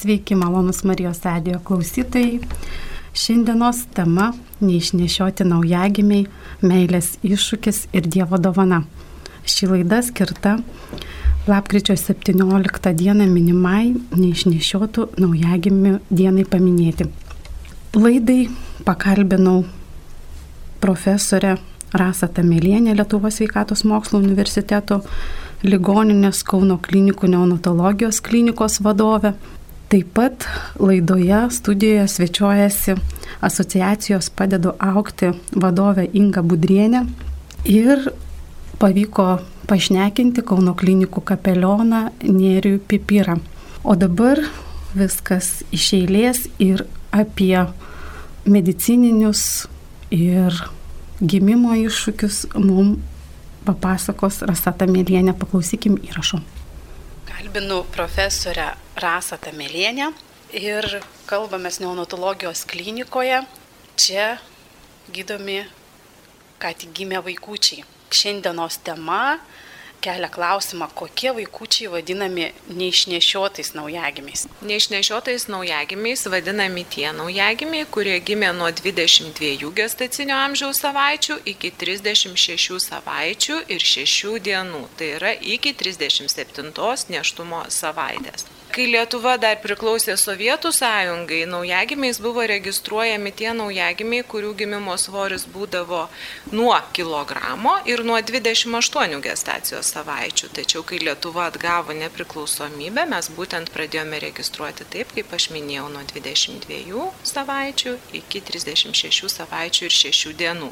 Sveiki, malonus Marijos radijo klausytojai. Šiandienos tema - neišnešioti naujagimiai, meilės iššūkis ir Dievo dovana. Ši laida skirta lapkričio 17 dieną minimai neišnešiotų naujagimių dienai paminėti. Laidai pakalbinau profesorę Rasą Tamelienę Lietuvos sveikatos mokslo universiteto ligoninės Kauno klinikų neonatologijos klinikos vadovę. Taip pat laidoje studijoje svečiuojasi asociacijos padedu aukti vadovė Inga Budrienė ir pavyko pašnekinti Kauno klinikų kapelioną Nėrių Pipirą. O dabar viskas iš eilės ir apie medicininius ir gimimo iššūkius mums papasakos Rasata Mėlienė. Paklausykim įrašo. Kalbinu profesorę Rasatą Mėlienę ir kalbamės neonatologijos klinikoje. Čia gydomi ką tik gimę vaikučiai. Šiandienos tema kelia klausimą, kokie vaikučiai vadinami neišnešiotais naujagimiais. Neišnešiotais naujagimiais vadinami tie naujagimiai, kurie gimė nuo 22 gestacinio amžiaus savaičių iki 36 savaičių ir 6 dienų, tai yra iki 37 neštumo savaitės. Kai Lietuva dar priklausė Sovietų sąjungai, naujagimiais buvo registruojami tie naujagimiai, kurių gimimo svoris būdavo nuo kilogramo ir nuo 28 gestacijos savaičių. Tačiau, kai Lietuva atgavo nepriklausomybę, mes būtent pradėjome registruoti taip, kaip aš minėjau, nuo 22 savaičių iki 36 savaičių ir 6 dienų.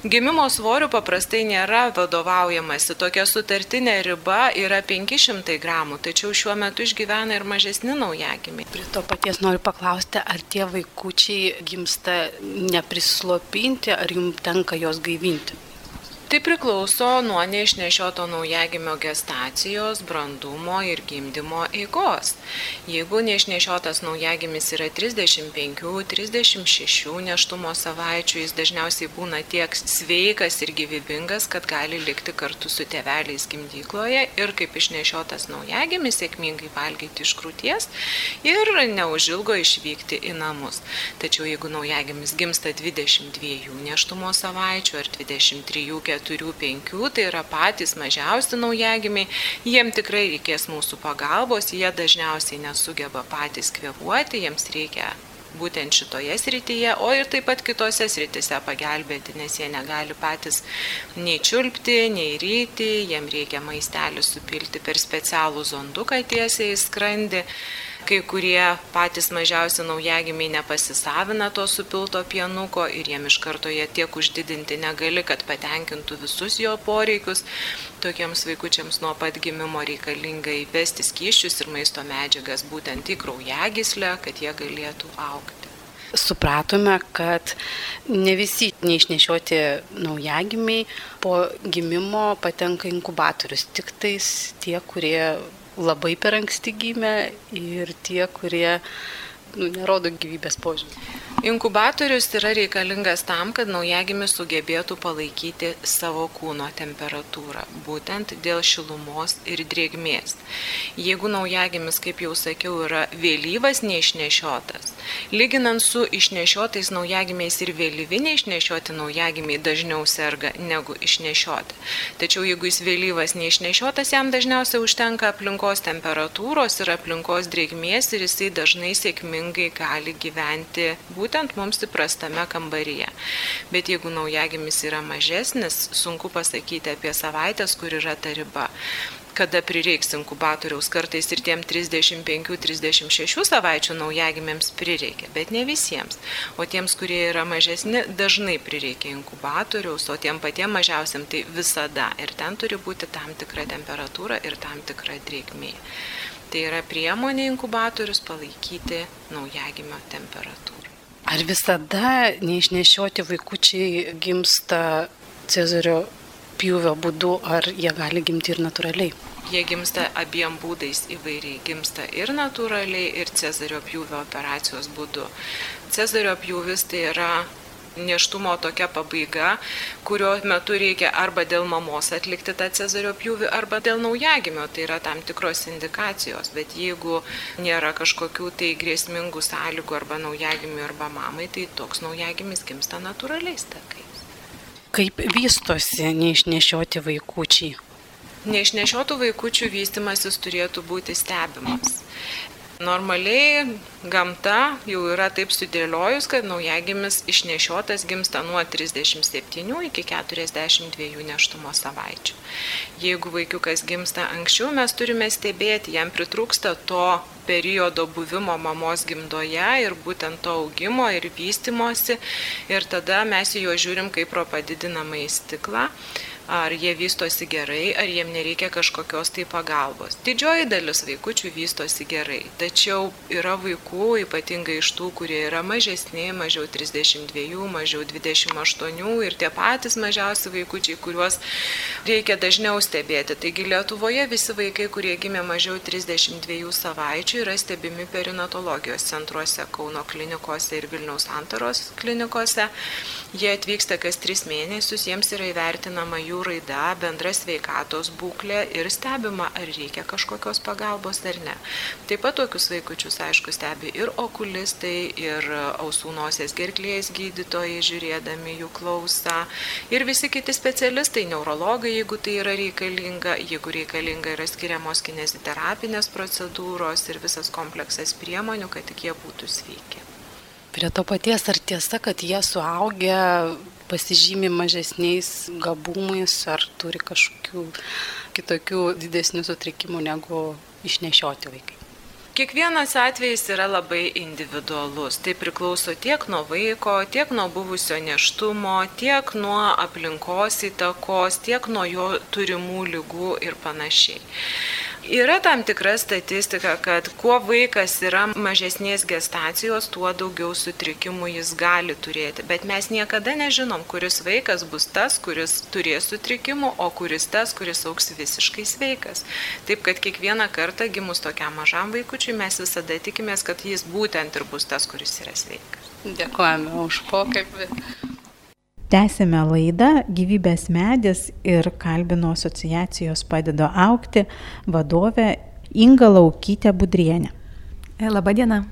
Gimimo svorių paprastai nėra vadovaujamasi, tokia sutartinė riba yra 500 gramų, tačiau šiuo metu išgyvena ir mažesni naujagimiai. Prie to paties noriu paklausti, ar tie vaikučiai gimsta neprislopinti, ar jums tenka juos gaivinti? Tai priklauso nuo neišnešioto naujagimio gestacijos, brandumo ir gimdymo eigos. Jeigu neišnešiotas naujagimis yra 35-36 neštumo savaičių, jis dažniausiai būna tiek sveikas ir gyvybingas, kad gali likti kartu su tėveliais gimdykloje ir kaip išnešiotas naujagimis sėkmingai valgyti iš krūties ir neužilgo išvykti į namus. Tačiau jeigu naujagimis gimsta 22 neštumo savaičių ar 23 4-5, tai yra patys mažiausi naujagimiai, jiem tikrai reikės mūsų pagalbos, jie dažniausiai nesugeba patys kvepuoti, jiems reikia būtent šitoje srityje, o ir taip pat kitose srityse pagelbėti, nes jie negali patys nei čiulpti, nei ryti, jiem reikia maistelį supilti per specialų zonduką tiesiai į skrandį kai kurie patys mažiausi naujagimiai nepasisavina to supilto pienuko ir jiem iš karto jie tiek uždidinti negali, kad patenkintų visus jo poreikius. Tokiems vaikučiams nuo pat gimimo reikalinga įvesti skyščius ir maisto medžiagas būtent į kraujagyslę, kad jie galėtų aukti supratome, kad ne visi neišnešioti naujagimiai po gimimo patenka inkubatorius, tik tais tie, kurie labai per anksti gimę ir tie, kurie nu, nerodo gyvybės požymį. Inkubatorius yra reikalingas tam, kad naujagimis sugebėtų palaikyti savo kūno temperatūrą, būtent dėl šilumos ir drėgmės. Jeigu naujagimis, kaip jau sakiau, yra vėlyvas neišnešiotas, lyginant su išnešiotais naujagimiais ir vėlyvi neišnešioti naujagimiai dažniau serga negu išnešioti. Tačiau jeigu jis vėlyvas neišnešiotas, jam dažniausiai užtenka aplinkos temperatūros ir aplinkos drėgmės ir jisai dažnai sėkmingai gali gyventi būtent būtent mums įprastame kambaryje. Bet jeigu naujagimis yra mažesnis, sunku pasakyti apie savaitės, kur yra ta riba kada prireiks inkubatoriaus, kartais ir tiem 35-36 savaičių naujagimėms prireikia, bet ne visiems. O tiems, kurie yra mažesni, dažnai prireikia inkubatoriaus, o tiem patiem mažiausiam tai visada. Ir ten turi būti tam tikra temperatūra ir tam tikra drėgmė. Tai yra priemonė inkubatorius palaikyti naujagimio temperatūrą. Ar visada neišnešioti vaikučiai gimsta Cezario pjūvio būdu, ar jie gali gimti ir natūraliai? Jie gimsta abiem būdais įvairiai. Gimsta ir natūraliai, ir Cezario pjūvio operacijos būdu. Cezario pjūvis tai yra neštumo tokia pabaiga, kurio metu reikia arba dėl mamos atlikti tą cezario pjūvį, arba dėl naujagimio, tai yra tam tikros indikacijos, bet jeigu nėra kažkokių tai grėsmingų sąlygų arba naujagimiui arba mamai, tai toks naujagimis gimsta natūraliais takais. Kaip vystosi neišnešioti vaikučiai? Neišnešiotų vaikučių vystimasis turėtų būti stebimas. Normaliai gamta jau yra taip sudėliojus, kad naujagimis išnešiotas gimsta nuo 37 iki 42 neštumo savaičių. Jeigu vaikiukas gimsta anksčiau, mes turime stebėti, jam pritrūksta to periodo buvimo mamos gimdoje ir būtent to augimo ir vystimosi ir tada mes juos žiūrim kaip pro padidinamą į stiklą ar jie vystosi gerai, ar jiem nereikia kažkokios tai pagalbos. Didžioji dalis vaikučių vystosi gerai, tačiau yra vaikų, ypatingai iš tų, kurie yra mažesni, mažiau 32, mažiau 28 ir tie patys mažiausi vaikučiai, kuriuos reikia dažniau stebėti. Taigi Lietuvoje visi vaikai, kurie gimė mažiau 32 savaičių, yra stebimi perinatologijos centruose Kauno klinikose ir Vilniaus Antaros klinikose. Jie atvyksta kas tris mėnesius, jiems yra įvertinama jų raida, bendra sveikatos būklė ir stebima, ar reikia kažkokios pagalbos ar ne. Taip pat tokius vaikučius, aišku, stebi ir okulistai, ir ausų nosės gerklės gydytojai, žiūrėdami jų klausą, ir visi kiti specialistai, neurologai, jeigu tai yra reikalinga, jeigu reikalinga yra skiriamos kineziterapinės procedūros ir visas kompleksas priemonių, kad tik jie būtų sveiki. Prie to paties, ar tiesa, kad jie suaugę pasižymi mažesniais gabumais, ar turi kažkokių kitokių didesnių sutrikimų negu išnešioti vaikai? Kiekvienas atvejis yra labai individualus. Tai priklauso tiek nuo vaiko, tiek nuo buvusio neštumo, tiek nuo aplinkos įtakos, tiek nuo jo turimų lygų ir panašiai. Yra tam tikra statistika, kad kuo vaikas yra mažesnės gestacijos, tuo daugiau sutrikimų jis gali turėti. Bet mes niekada nežinom, kuris vaikas bus tas, kuris turės sutrikimų, o kuris tas, kuris auks visiškai sveikas. Taip kad kiekvieną kartą gimus tokiam mažam vaikučiui mes visada tikimės, kad jis būtent ir bus tas, kuris yra sveikas. Dėkojame už pokalbį. Tęsėme laidą Gyvybės medis ir kalbino asociacijos padeda aukti vadovę Inga Laukytę Budrienę. E, Labadiena.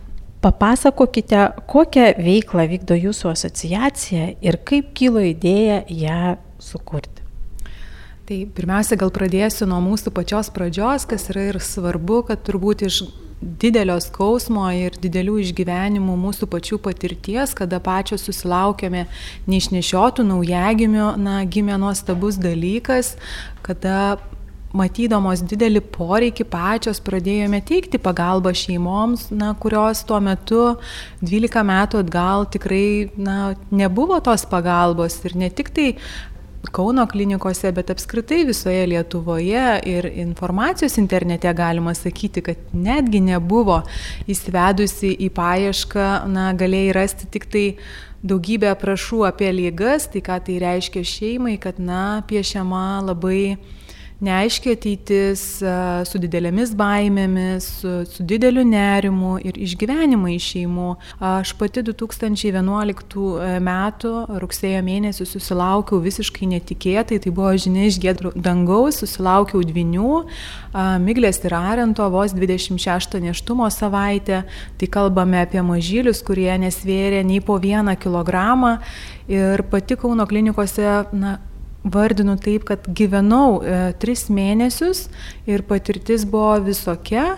Papasakokite, kokią veiklą vykdo jūsų asociacija ir kaip kilo idėja ją sukurti. Tai pirmiausia, gal pradėsiu nuo mūsų pačios pradžios, kas yra ir svarbu, kad turbūt iš didelio skausmo ir didelių išgyvenimų mūsų pačių patirties, kada pačios susilaukėme neišnešiotų naujagimių, na, gimė nuostabus dalykas, kada matydamos didelį poreikį pačios pradėjome teikti pagalbą šeimoms, na, kurios tuo metu 12 metų atgal tikrai na, nebuvo tos pagalbos. Ir ne tik tai Kauno klinikose, bet apskritai visoje Lietuvoje ir informacijos internete galima sakyti, kad netgi nebuvo įsivedusi į paiešką, na, galėjai rasti tik tai daugybę aprašų apie lygas, tai ką tai reiškia šeimai, kad, na, piešiama labai neaiški ateitis, su didelėmis baimėmis, su, su dideliu nerimu ir išgyvenimai šeimų. Aš pati 2011 e, metų rugsėjo mėnesį susilaukiau visiškai netikėtai, tai buvo žinia iš gėdrų dangaus, susilaukiau dvinių, Miglės ir Arento vos 26 neštumo savaitę, tai kalbame apie mažylius, kurie nesvėrė nei po vieną kilogramą ir pati Kauno klinikose na, vardinu taip, kad gyvenau e, tris mėnesius ir patirtis buvo visokia.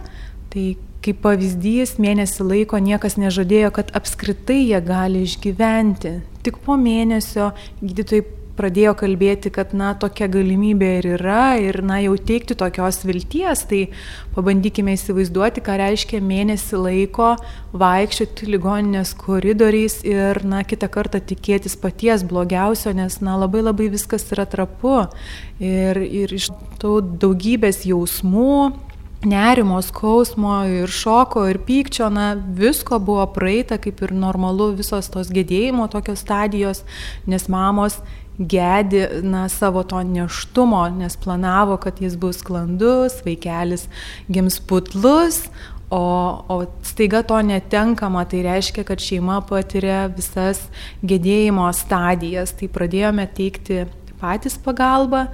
Tai kaip pavyzdys, mėnesį laiko niekas nežadėjo, kad apskritai jie gali išgyventi. Tik po mėnesio gydytojai pradėjo kalbėti, kad, na, tokia galimybė ir yra, ir, na, jau teikti tokios vilties, tai pabandykime įsivaizduoti, ką reiškia mėnesį laiko vaikščioti ligoninės koridoriais ir, na, kitą kartą tikėtis paties blogiausio, nes, na, labai labai viskas yra trapu. Ir, ir iš tų daugybės jausmų, nerimo, skausmo ir šoko ir pykčio, na, visko buvo praeita, kaip ir normalu, visos tos gedėjimo tokios stadijos, nes mamos gedi na, savo to neštumo, nes planavo, kad jis bus sklandus, vaikelis gims putlus, o, o staiga to netenkama, tai reiškia, kad šeima patiria visas gedėjimo stadijas. Tai pradėjome teikti patys pagalbą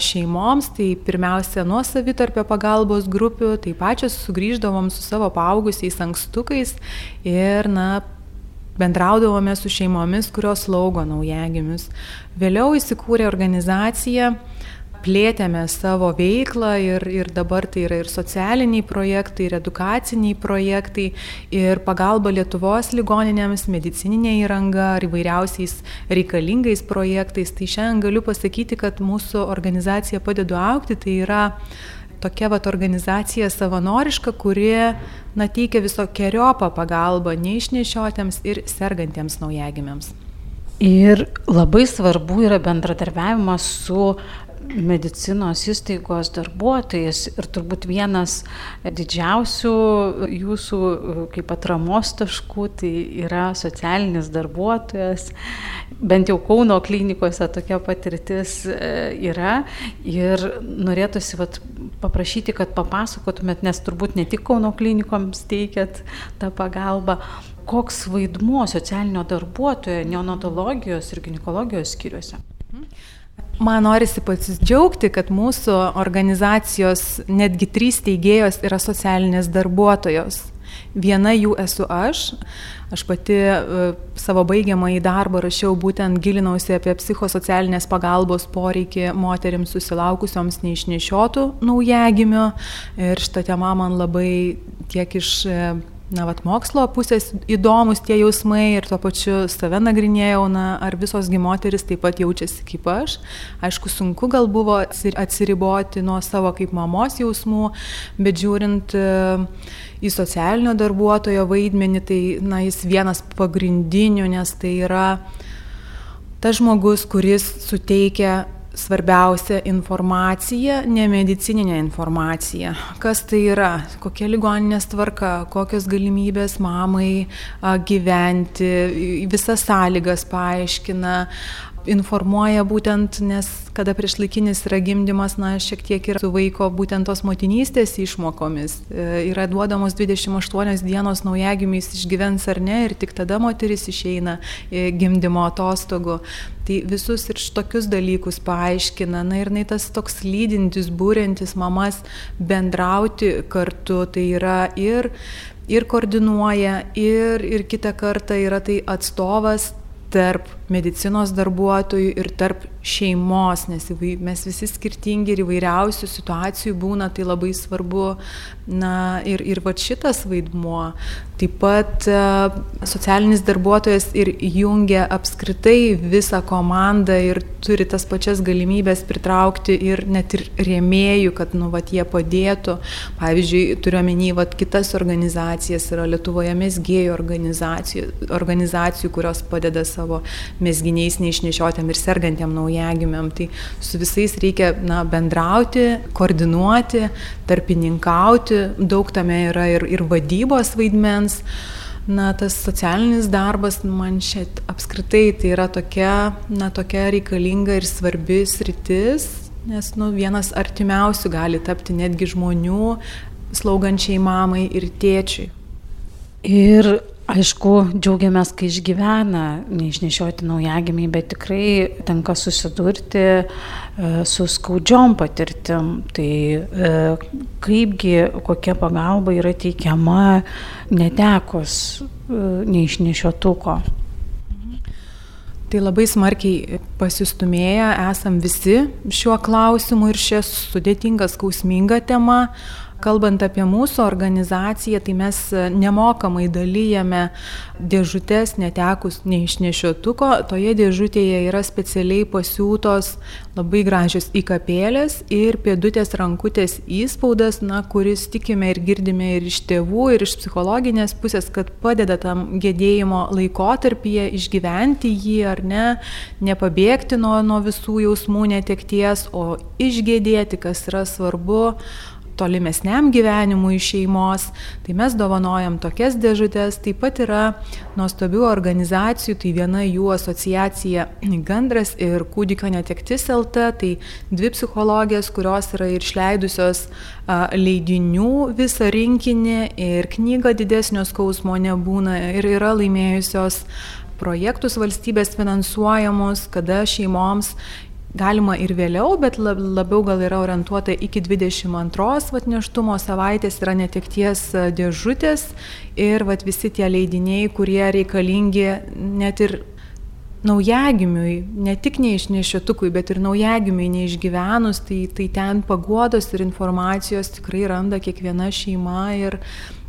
šeimoms, tai pirmiausia nuo savitarpio pagalbos grupių, tai pačios sugrįždavom su savo paaugusiais ankstukais ir, na, bendraudavome su šeimomis, kurios laugo naujagimius. Vėliau įsikūrė organizacija plėtėme savo veiklą ir, ir dabar tai yra ir socialiniai projektai, ir edukaciniai projektai, ir pagalba Lietuvos ligoninėms, medicininė įranga, ar įvairiausiais reikalingais projektais. Tai šiandien galiu pasakyti, kad mūsų organizacija padedu aukti, tai yra tokia vat organizacija savanoriška, kuri na, teikia visokiojopą pagalbą neišnešiotėms ir sergantiems naujagimiams. Ir labai svarbu yra bendradarbiavimas su medicinos įstaigos darbuotojas ir turbūt vienas didžiausių jūsų kaip atramos taškų tai yra socialinis darbuotojas. Bent jau Kauno klinikose tokia patirtis e, yra ir norėtųsi vat, paprašyti, kad papasakotumėt, nes turbūt ne tik Kauno klinikoms teikėt tą pagalbą, koks vaidmuo socialinio darbuotojo neonatologijos ir gynekologijos skyriuose. Man norisi pasidžiaugti, kad mūsų organizacijos netgi trys teigėjos yra socialinės darbuotojos. Viena jų esu aš. Aš pati e, savo baigiamą į darbą rašiau būtent gilinausi apie psichosocialinės pagalbos poreikį moteriams susilaukusioms neišnešiotų naujagimių. Ir šitą temą man labai tiek iš e, na, vat, mokslo pusės įdomus tie jausmai ir tuo pačiu save nagrinėjau, na, ar visos gimoteris taip pat jaučiasi kaip aš. Aišku, sunku gal buvo atsiriboti nuo savo kaip mamos jausmų, bet žiūrint e, į socialinio darbuotojo vaidmenį, tai, na, jis vienas pagrindinių, nes tai yra tas žmogus, kuris suteikia svarbiausia informacija, nemedicininė informacija. Kas tai yra, kokia ligoninės tvarka, kokios galimybės mamai gyventi, visas sąlygas paaiškina, informuoja būtent, nes kada priešlaikinis yra gimdymas, na, šiek tiek ir su vaiko būtent tos motinystės išmokomis. E, yra duodamos 28 dienos naujagimiais išgyvens ar ne ir tik tada moteris išeina gimdymo atostogų. Tai visus ir šitokius dalykus paaiškina. Na ir jinai tas toks lydintis, būrintis mamas bendrauti kartu, tai yra ir ir koordinuoja, ir, ir kitą kartą yra tai atstovas tarp medicinos darbuotojų ir tarp šeimos, nes mes visi skirtingi ir įvairiausių situacijų būna, tai labai svarbu. Na ir, ir va šitas vaidmuo. Taip pat e, socialinis darbuotojas ir jungia apskritai visą komandą ir turi tas pačias galimybės pritraukti ir net ir rėmėjų, kad nu, vat, jie padėtų. Pavyzdžiui, turiuomenį kitas organizacijas, yra Lietuvoje mesgėjų organizacijų, organizacijų, kurios padeda savo mesginiais neišnešiotėm ir sergantėm naujagimiam. Tai su visais reikia na, bendrauti, koordinuoti, tarpininkauti, daug tame yra ir, ir vadybos vaidmens. Na, tas socialinis darbas man šiat apskritai tai yra tokia, na, tokia reikalinga ir svarbi sritis, nes nu, vienas artimiausių gali tapti netgi žmonių, slaugančiai mamai ir tėčiui. Ir Aišku, džiaugiamės, kai išgyvena neišnešioti naujagimiai, bet tikrai tenka susidurti e, su skaudžiom patirtim. Tai e, kaipgi, kokia pagalba yra teikiama netekus e, neišnešiotuko. Tai labai smarkiai pasistumėję esam visi šiuo klausimu ir šia sudėtinga, skausminga tema. Kalbant apie mūsų organizaciją, tai mes nemokamai dalyjame dėžutės netekus neišnešiotuko. Toje dėžutėje yra specialiai pasiūtos labai gražios įkapėlės ir pėdutės rankutės įspaudas, na, kuris tikime ir girdime ir iš tėvų, ir iš psichologinės pusės, kad padeda tam gedėjimo laikotarpyje išgyventi jį ar ne, nepabėgti nuo, nuo visų jausmų netekties, o išgėdėti, kas yra svarbu, tolimesniam gyvenimui šeimos, tai mes dovanojam tokias dėžutės. Taip pat yra nuostabių organizacijų, tai viena jų asociacija Gandras ir Kūdikio netektis LT, tai dvi psichologės, kurios yra ir išleidusios leidinių visą rinkinį ir knygą didesnio skausmo nebūna ir yra laimėjusios projektus valstybės finansuojamus, kada šeimoms galima ir vėliau, bet labiau gal yra orientuota iki 22 vat, neštumo savaitės yra netekties dėžutės ir vat, visi tie leidiniai, kurie reikalingi net ir naujagimiui, ne tik neišnešiotukui, bet ir naujagimiui neišgyvenus, tai, tai ten paguodos ir informacijos tikrai randa kiekviena šeima ir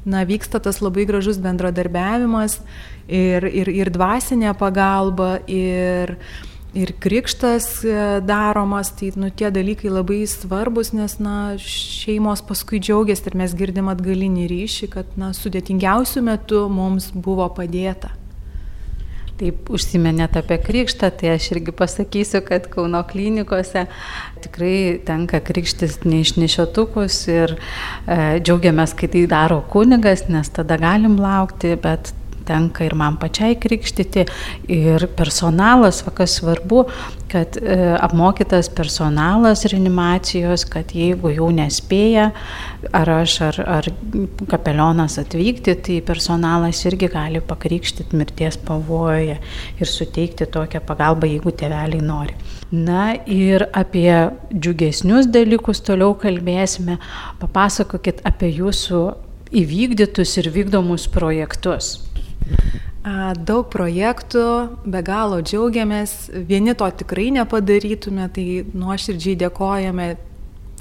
na, vyksta tas labai gražus bendradarbiavimas ir, ir, ir dvasinė pagalba ir, ir krikštas e, daromas, tai nu, tie dalykai labai svarbus, nes na, šeimos paskui džiaugiasi ir mes girdim atgalinį ryšį, kad na, sudėtingiausių metų mums buvo padėta. Taip užsiminėt apie krikštą, tai aš irgi pasakysiu, kad Kauno klinikose tikrai tenka krikštis neišnešiotukus ir e, džiaugiamės, kai tai daro kunigas, nes tada galim laukti, bet tenka ir man pačiai krikštyti, ir personalas, va kas svarbu, kad e, apmokytas personalas reanimacijos, kad jeigu jau nespėja, ar aš, ar, ar kapelionas atvykti, tai personalas irgi gali pakrikštyti mirties pavojoje ir suteikti tokią pagalbą, jeigu tėveliai nori. Na ir apie džiugesnius dalykus toliau kalbėsime. Papasakokit apie jūsų įvykdytus ir vykdomus projektus. Daug projektų, be galo džiaugiamės, vieni to tikrai nepadarytume, tai nuoširdžiai dėkojame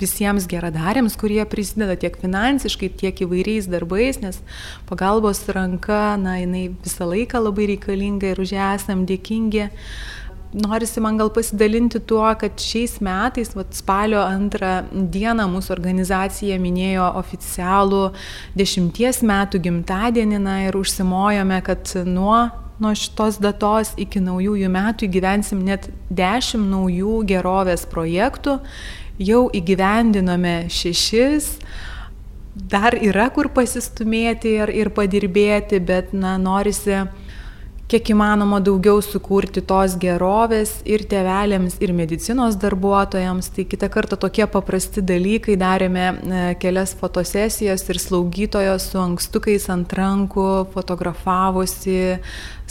visiems geradariams, kurie prisideda tiek finansiškai, tiek įvairiais darbais, nes pagalbos ranka, na, jinai visą laiką labai reikalinga ir už ją esam dėkingi. Uh, norisi man gal pasidalinti tuo, kad šiais metais, vat, spalio antrą dieną mūsų organizacija minėjo oficialų dešimties metų gimtadienį na, ir užsimojome, kad nuo nuo šitos datos iki naujųjų metų įgyvensim net dešimt naujų gerovės projektų, jau įgyvendinome šešis, dar yra kur pasistumėti ir, ir padirbėti, bet na, norisi kiek įmanoma daugiau sukurti tos gerovės ir tėvelėms, ir medicinos darbuotojams. Tai kitą kartą tokie paprasti dalykai darėme e, kelias fotosesijas ir slaugytojos su ankstukais ant rankų fotografavosi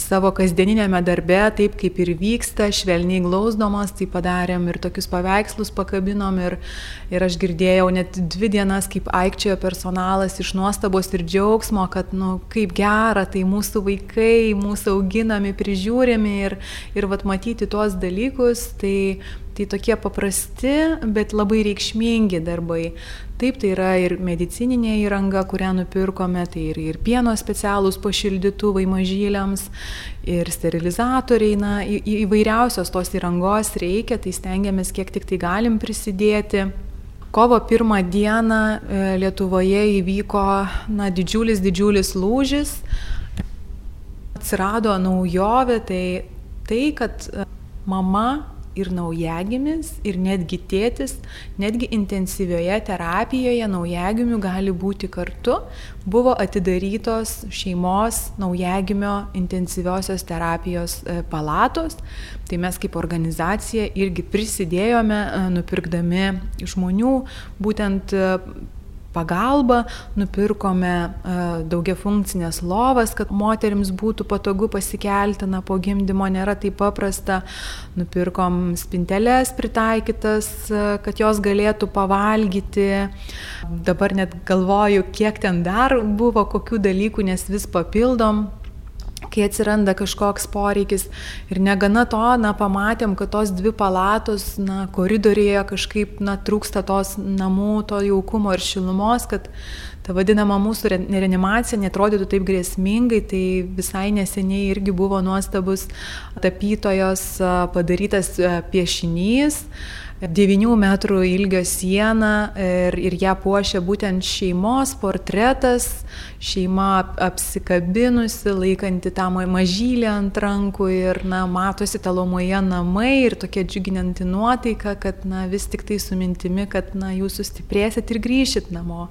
savo kasdieninėme darbe, taip kaip ir vyksta, švelniai glausdomas, tai padarėm ir tokius paveikslus pakabinom ir, ir aš girdėjau net dvi dienas, kaip aikčiojo personalas iš nuostabos ir džiaugsmo, kad, nu, kaip gera, tai mūsų vaikai, mūsų auginami, prižiūrimi ir, ir vat matyti tuos dalykus, tai Tai tokie paprasti, bet labai reikšmingi darbai. Taip, tai yra ir medicininė įranga, kurią nupirkome, tai ir, ir pieno specialūs pašildytuvai mažyliams, ir sterilizatoriai, na, į, įvairiausios tos įrangos reikia, tai stengiamės kiek tik tai galim prisidėti. Kovo pirmą dieną e, Lietuvoje įvyko na, didžiulis, didžiulis lūžis. Atsirado naujovė, tai tai, kad e, mama ir naujagimis, ir netgi tėtis, netgi intensyvioje terapijoje naujagimių gali būti kartu, buvo atidarytos šeimos naujagimio intensyviosios terapijos e, palatos. Tai mes kaip organizacija irgi prisidėjome, e, nupirkdami žmonių būtent e, pagalba, nupirkome e, daugia funkcinės lovas, kad moteriams būtų patogu pasikelti, na, po gimdymo nėra taip paprasta, nupirkom spinteles pritaikytas, e, kad jos galėtų pavalgyti. Dabar net galvoju, kiek ten dar buvo, kokių dalykų, nes vis papildom kai atsiranda kažkoks poreikis. Ir negana to, na, pamatėm, kad tos dvi palatos, na, koridorėje kažkaip, na, trūksta tos namų, to jaukumo ir šilumos, kad ta vadinama mūsų reanimacija netrodytų taip grėsmingai, tai visai neseniai irgi buvo nuostabus tapytojos padarytas piešinys 9 metrų ilgio siena ir, ir ją puošia būtent šeimos portretas, šeima apsikabinusi, laikanti tą mažylį ant rankų ir, na, matosi talomoje namai ir tokia džiuginanti nuotaika, kad, na, vis tik tai su mintimi, kad, na, jūs sustiprėsit ir grįšit namo.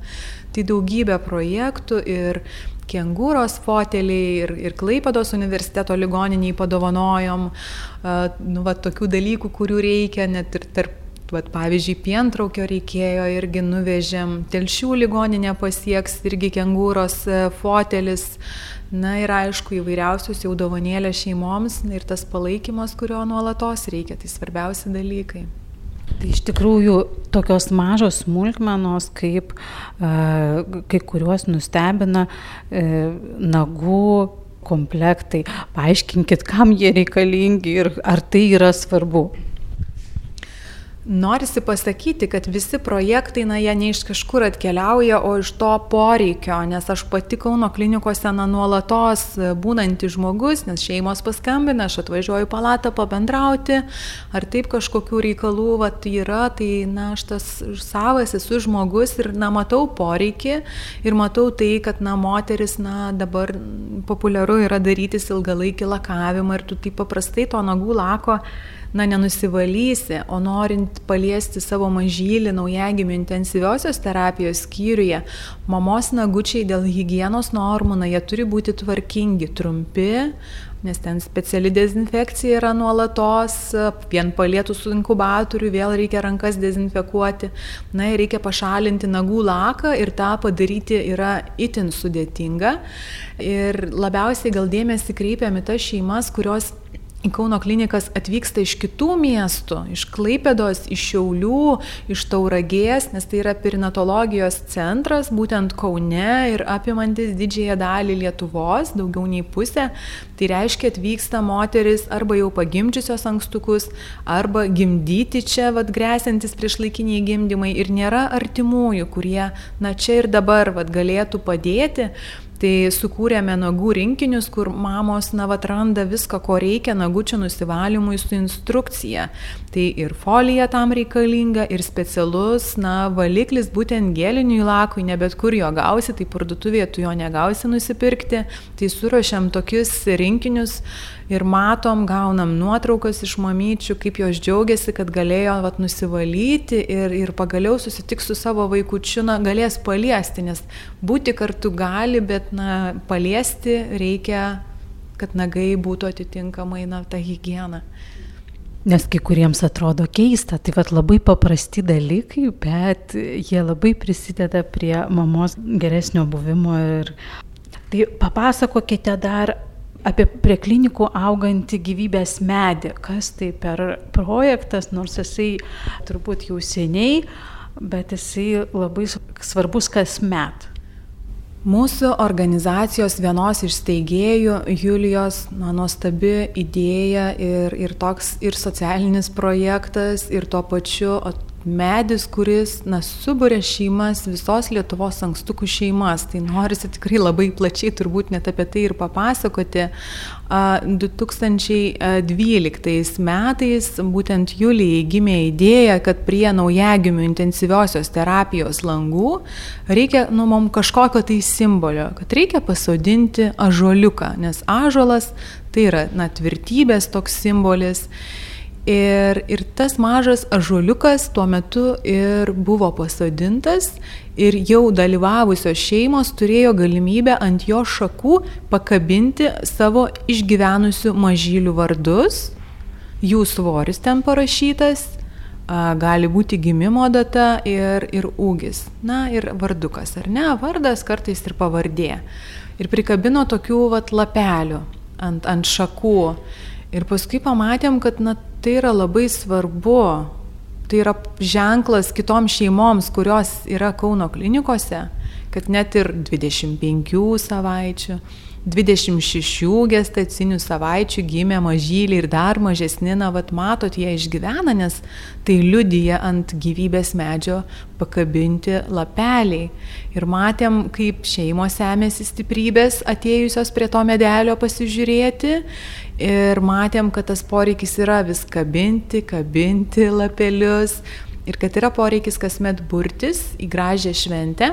Tai daugybė projektų ir kengūros foteliai ir, ir Klaipados universiteto ligoniniai padovanojom, uh, nu, va, tokių dalykų, kurių reikia, net ir tarp Vat, pavyzdžiui, pientraukio reikėjo, irgi nuvežėm, telšių ligoninė pasieks, irgi kengūros fotelis. Na ir aišku, įvairiausius jau dovanėlės šeimoms ir tas palaikymas, kurio nuolatos reikia, tai svarbiausi dalykai. Tai iš tikrųjų tokios mažos smulkmenos, kaip e, kai kuriuos nustebina e, nagų komplektai. Paaiškinkit, kam jie reikalingi ir ar tai yra svarbu. Norisi pasakyti, kad visi projektai, na, jie ne iš kažkur atkeliauja, o iš to poreikio, nes aš pati Kauno klinikose, na, nuolatos būnanti žmogus, nes šeimos paskambina, aš atvažiuoju palatą pabendrauti, ar taip kažkokių reikalų, va, tai yra, tai, na, aš tas savas esu žmogus ir, na, matau poreikį ir matau tai, kad, na, moteris, na, dabar populiaru yra darytis ilgalaikį lakavimą ir tu taip paprastai to nagų lako na, nenusivalysi, o norint paliesti savo mažylį naujagimių intensyviosios terapijos skyriuje, mamos nagučiai dėl hygienos normų, na, jie turi būti tvarkingi, trumpi, nes ten speciali dezinfekcija yra nuolatos, vien palėtų su inkubatoriu, vėl reikia rankas dezinfekuoti, na ir reikia pašalinti nagų laką ir tą padaryti yra itin sudėtinga. Ir labiausiai gal dėmesį kreipiam į tas šeimas, kurios į Kauno klinikas atvyksta iš kitų miestų, iš Klaipėdos, iš Šiaulių, iš Tauragės, nes tai yra perinatologijos centras, būtent Kaune ir apimantis didžiąją dalį Lietuvos, daugiau nei pusę. Tai reiškia, atvyksta moteris arba jau pagimdžiusios ankstukus, arba gimdyti čia, vad grėsintis priešlaikiniai gimdymai ir nėra artimųjų, kurie, na čia ir dabar, vad galėtų padėti. Tai sukūrėme nagų rinkinius, kur mamos, na, atranda viską, ko reikia nagučių nusivalymui su instrukcija. Tai ir folija tam reikalinga, ir specialus, na, valiklis būtent geliniui lakui, ne bet kur jo gausi, tai parduotuvėje tu jo negausi nusipirkti. Tai suruošiam tokius rinkinius ir matom, gaunam nuotraukas iš mamyčių, kaip jos džiaugiasi, kad galėjo vat, nusivalyti ir, ir pagaliau susitiks su savo vaikučiu, na, galės paliesti, nes būti kartu gali, bet, na, paliesti reikia, kad nagai būtų atitinkamai, na, ta hygiena. Nes kai kuriems atrodo keista, tai vad labai paprasti dalykai, bet jie labai prisideda prie mamos geresnio buvimo. Ir... Tai papasakokite dar apie prie klinikų augantį gyvybės medį. Kas tai per projektas, nors jisai turbūt jau seniai, bet jisai labai svarbus kasmet. Mūsų organizacijos vienos iš steigėjų Julijos na, nuostabi idėja ir, ir toks ir socialinis projektas, ir tuo pačiu medis, kuris, na, subūrė šeimas, visos Lietuvos ankstukų šeimas. Tai norisi tikrai labai plačiai turbūt net apie tai ir papasakoti. 2012 metais būtent Julijai gimė idėja, kad prie naujagimių intensyviosios terapijos langų reikia, nu, mums kažkokio tai simbolio, kad reikia pasodinti ažuoliuką, nes ažuolas tai yra, na, tvirtybės toks simbolis. Ir, ir tas mažas ažuoliukas tuo metu ir buvo pasodintas ir jau dalyvavusios šeimos turėjo galimybę ant jo šakų pakabinti savo išgyvenusių mažylių vardus, jų svoris ten parašytas, gali būti gimimo data ir, ir ūgis, na ir vardukas, ar ne, vardas kartais ir pavardė. Ir prikabino tokių vat lapelių ant, ant šakų. Ir paskui pamatėm, kad na, tai yra labai svarbu. Tai yra ženklas kitoms šeimoms, kurios yra Kauno klinikose, kad net ir 25 savaičių, 26 gestacinių savaičių gimė mažylį ir dar mažesni, na, vat matot, jie išgyvena, nes tai liudyja ant gyvybės medžio pakabinti lapeliai. Ir matėm, kaip šeimos semėsi stiprybės atėjusios prie to medelio pasižiūrėti. Ir matėm, kad tas poreikis yra vis kabinti, kabinti lapelius. Ir kad yra poreikis kasmet burtis į gražią šventę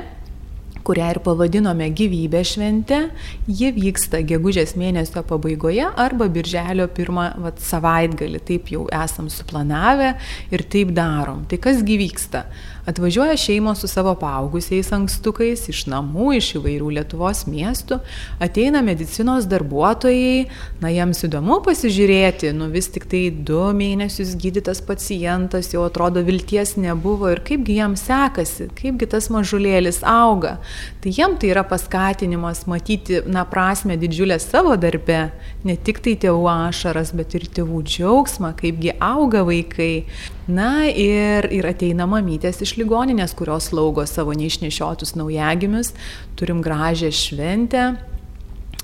kurią ir pavadinome gyvybės šventė, ji vyksta gegužės mėnesio pabaigoje arba birželio pirmą vat, savaitgalį. Taip jau esam suplanavę ir taip darom. Tai kas gyvyksta? Atvažiuoja šeimos su savo paaugusiais ankstukais iš namų, iš įvairių Lietuvos miestų, ateina medicinos darbuotojai, na jiems įdomu pasižiūrėti, nu vis tik tai du mėnesius gydytas pacientas, jau atrodo vilties nebuvo. Ir kaipgi jam sekasi, kaipgi tas mažulėlis auga. Tai jiem tai yra paskatinimas matyti, na, prasme didžiulę savo darbę, ne tik tai tėvų ašaras, bet ir tėvų džiaugsmą, kaipgi auga vaikai. Na ir, ir ateina mamytės iš ligoninės, kurios slaugo savo neišnešiotus naujagimius. Turim gražią šventę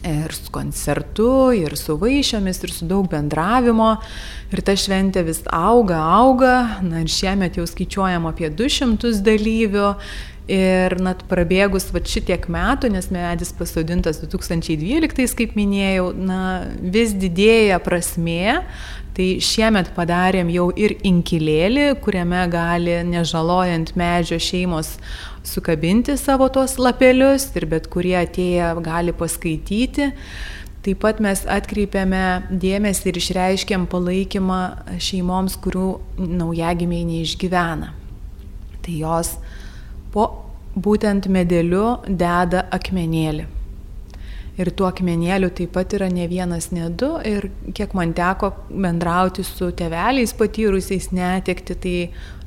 ir su koncertu, ir su vaišiomis, ir su daug bendravimo. Ir ta šventė vis auga, auga. Na ir šiemet jau skaičiuojam apie 200 dalyvių. Ir net prabėgus va šitiek metų, nes medis pasodintas 2012, kaip minėjau, na, vis didėja prasmė, Tai šiemet padarėm jau ir inkilėlį, kuriame gali, nežalojant medžio šeimos, sukabinti savo tos lapelius ir bet kurie atėję gali paskaityti. Taip pat mes atkreipiame dėmesį ir išreiškiam palaikymą šeimoms, kurių naujagimiai neišgyvena. Tai jos po būtent medeliu deda akmenėlį. Ir tų akmenėlių taip pat yra ne vienas, ne du. Ir kiek man teko bendrauti su teveliais patyrusiais netekti, tai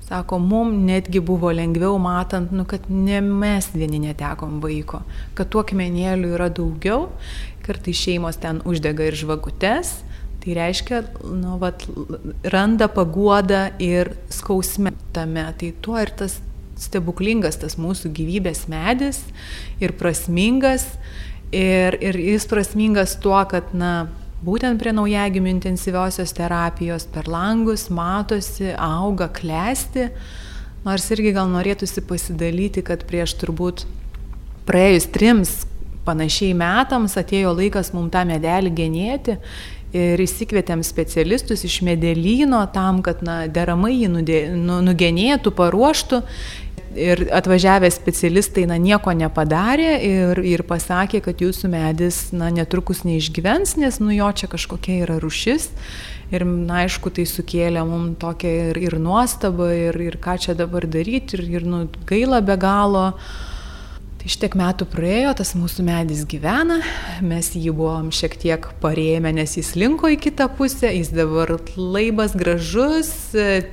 sako, mum netgi buvo lengviau matant, nu, kad ne mes vieni netekom vaiko, kad tų akmenėlių yra daugiau, kartai šeimos ten uždega ir žvagutes. Tai reiškia, nu, vat, randa paguodą ir skausme tame. Tai tuo ir tas stebuklingas tas mūsų gyvybės medis ir prasmingas Ir, ir jis prasmingas tuo, kad, na, būtent prie naujagimių intensyviosios terapijos per langus matosi, auga, klesti. Nors irgi gal norėtųsi pasidalyti, kad prieš turbūt praėjus trims panašiai metams atėjo laikas mums tą medelį genėti ir įsikvietėm specialistus iš medelyno tam, kad na, deramai jį nu, nugenėtų, paruoštų ir atvažiavę specialistai na, nieko nepadarė ir, ir pasakė, kad jūsų medis na, netrukus neišgyvens, nes nu jo čia kažkokia yra rušis. Ir, na, aišku, tai sukėlė mums tokią ir, ir nuostabą, ir, ir ką čia dabar daryti, ir, ir nu, gaila be galo. Uh, Tai šitiek metų praėjo, tas mūsų medis gyvena, mes jį buvom šiek tiek parėmę, nes jis linko į kitą pusę, jis dabar laibas gražus,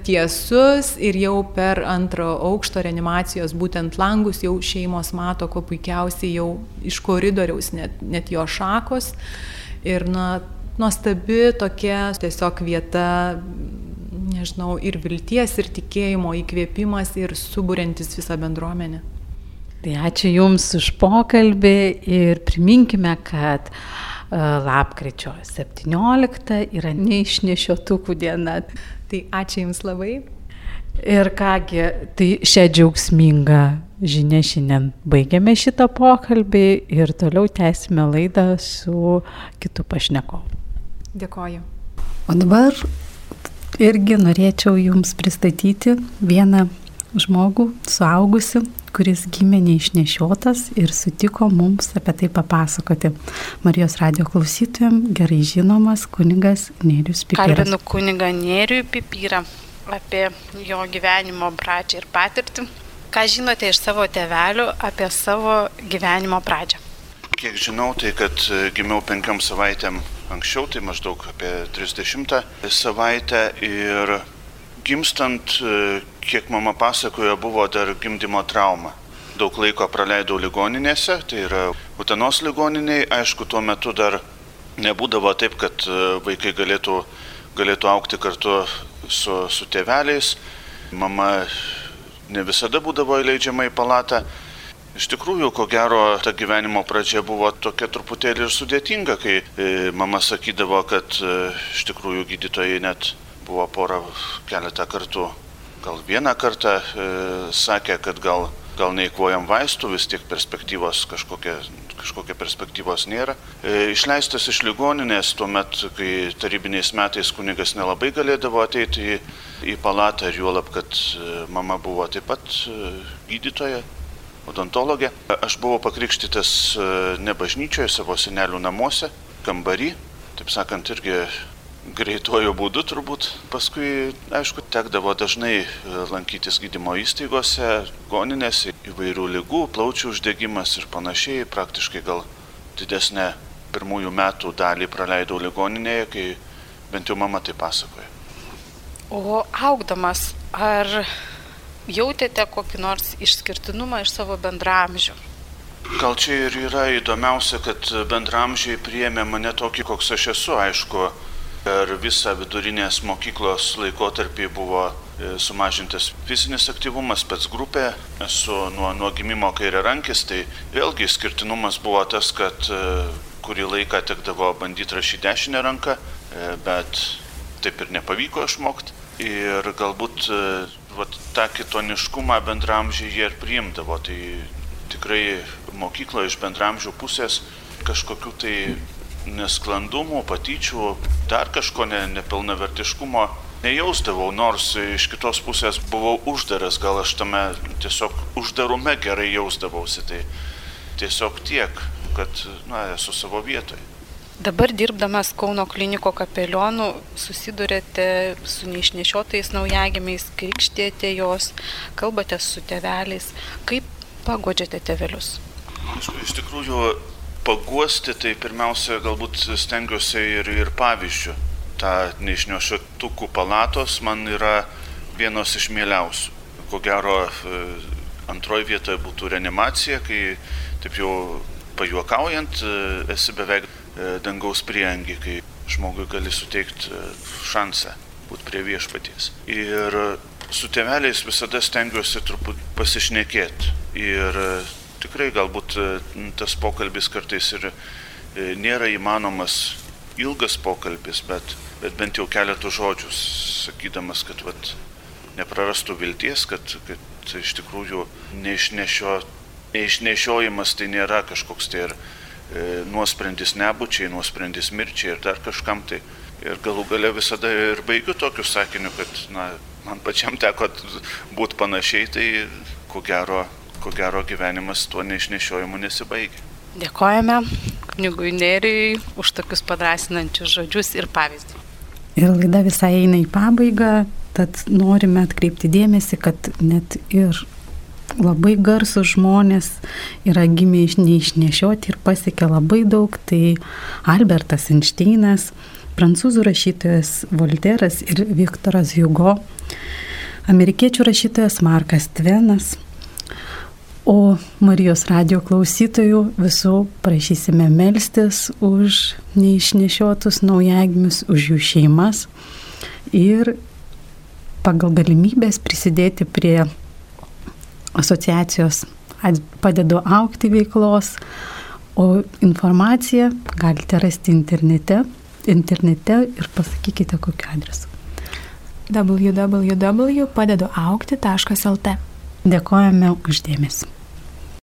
tiesus ir jau per antro aukšto reanimacijos būtent langus jau šeimos mato, kuo puikiausiai jau iš koridoriaus net, net jo šakos. Ir na, nuostabi tokia tiesiog vieta nežinau, ir vilties, ir tikėjimo įkvėpimas, ir suburiantis visą bendruomenę. Tai ačiū Jums už pokalbį ir priminkime, kad e, lapkričio 17 yra neišnešiotukų diena. Tai ačiū Jums labai. Ir kągi, tai šią džiaugsmingą žinią šiandien baigiame šitą pokalbį ir toliau tęsime laidą su kitu pašnekovu. Dėkoju. O dabar irgi norėčiau Jums pristatyti vieną žmogų, suaugusi, kuris gimė neišnešiotas ir sutiko mums apie tai papasakoti. Marijos radio klausytojams gerai žinomas kunigas Nėrius Pipyras. Kalbinu kunigą Nėrių Pipyrą apie jo gyvenimo pradžią ir patirtį. Ką žinote iš savo tevelių apie savo gyvenimo pradžią? Kiek žinau, tai kad e, gimiau penkiam savaitėm anksčiau, tai maždaug apie 30 savaitę ir gimstant, e, kiek mama pasakojo, buvo dar gimdymo trauma. Daug laiko praleidau ligoninėse, tai yra Utenos ligoniniai. Aišku, tuo metu dar nebūdavo taip, kad e, vaikai galėtų, galėtų aukti kartu su, su tėveliais. Mama ne visada būdavo įleidžiama į palatą. Iš tikrųjų, ko gero, ta gyvenimo pradžia buvo tokia truputėlį ir sudėtinga, kai e, mama sakydavo, kad iš tikrųjų gydytojai net buvo porą keletą kartų, gal vieną kartą e, sakė, kad gal, gal neįkvojam vaistų, vis tiek perspektyvos kažkokia kažkokia perspektyvos nėra. E, išleistas iš ligoninės tuo metu, kai tarybiniais metais kunigas nelabai galėdavo ateiti į, į palatą ir juolab, kad e, mama buvo taip pat e, gydytoja, odontologė. Aš buvau pakrikštytas ne bažnyčioje, savo senelių namuose, kambarį, taip sakant, irgi greituoju būdu turbūt. Paskui, aišku, tekdavo dažnai e, lankytis gydymo įstaigose, goninėse, įvairių lygų, plaučių uždegimas ir panašiai. Praktiškai gal didesnę pirmųjų metų dalį praleidau ligoninėje, kai bent jau mama tai pasakoja. O augdamas, ar jautėte kokį nors išskirtinumą iš savo bendramžių? Gal čia ir yra įdomiausia, kad bendramžiai priėmė mane tokį, koks aš esu, aišku, Per visą vidurinės mokyklos laikotarpį buvo e, sumažintas fizinis aktyvumas, pats grupė, esu nuo, nuo gimimo kairė rankis, tai vėlgi skirtinumas buvo tas, kad e, kurį laiką tekdavo bandyti rašyti dešinę ranką, e, bet taip ir nepavyko išmokti. Ir galbūt vat, tą kitoniškumą bendramžiai jie ir priimdavo. Tai tikrai mokykloje iš bendramžių pusės kažkokių tai nesklandumų, patyčių, dar kažko ne, nepilnavertiškumo nejausdavau, nors iš kitos pusės buvau uždaras, gal aš tame tiesiog uždarume gerai jausdavausi. Tai tiesiog tiek, kad na, esu savo vietoje. Dabar dirbdamas Kauno kliniko kapelionu susidurėte su neišnešiotais naujagimiais, krikštėte jos, kalbate su teveliais. Kaip pagodžiate tevelius? Iš, iš tikrųjų, paguosti, tai pirmiausia, galbūt stengiuosi ir, ir pavyzdžių. Ta neišnešiotukų palatos man yra vienos iš mieliausių. Ko gero, e, antroji vietoje būtų reanimacija, kai taip jau pajuokaujant e, esi beveik e, dangaus prieangi, kai žmogui gali suteikti šansą būti prie viešpaties. Ir su tėveliais visada stengiuosi truputį pasišnekėti. Ir tikrai galbūt e, tas pokalbis kartais ir e, nėra įmanomas ilgas pokalbis, bet, bet bent jau keletų žodžių, sakydamas, kad vat, neprarastų vilties, kad, kad iš tikrųjų neišnešio, neišnešiojimas tai nėra kažkoks tai ir e, nuosprendis nebūčiai, nuosprendis mirčiai ir dar kažkam tai. Ir galų gale visada ir baigiu tokiu sakiniu, kad na, man pačiam teko būti panašiai, tai ko gero ko gero gyvenimas tuo neišnešiojimu nesibaigia. Dėkojame knygui Nerijui už tokius padrasinančius žodžius ir pavyzdį. Ir laida visai eina į pabaigą, tad norime atkreipti dėmesį, kad net ir labai garsų žmonės yra gimę iš neišnešioti ir pasiekė labai daug. Tai Albertas Einšteinas, prancūzų rašytojas Volteras ir Viktoras Hugo, amerikiečių rašytojas Markas Tvenas, O Marijos radio klausytojų visų prašysime melstis už neišnešiotus naujagimius, už jų šeimas ir pagal galimybės prisidėti prie asociacijos padedu aukti veiklos, o informaciją galite rasti internete, internete ir pasakykite kokiu adresu. www.padeduaukti.lt Dėkojame uždėmesi.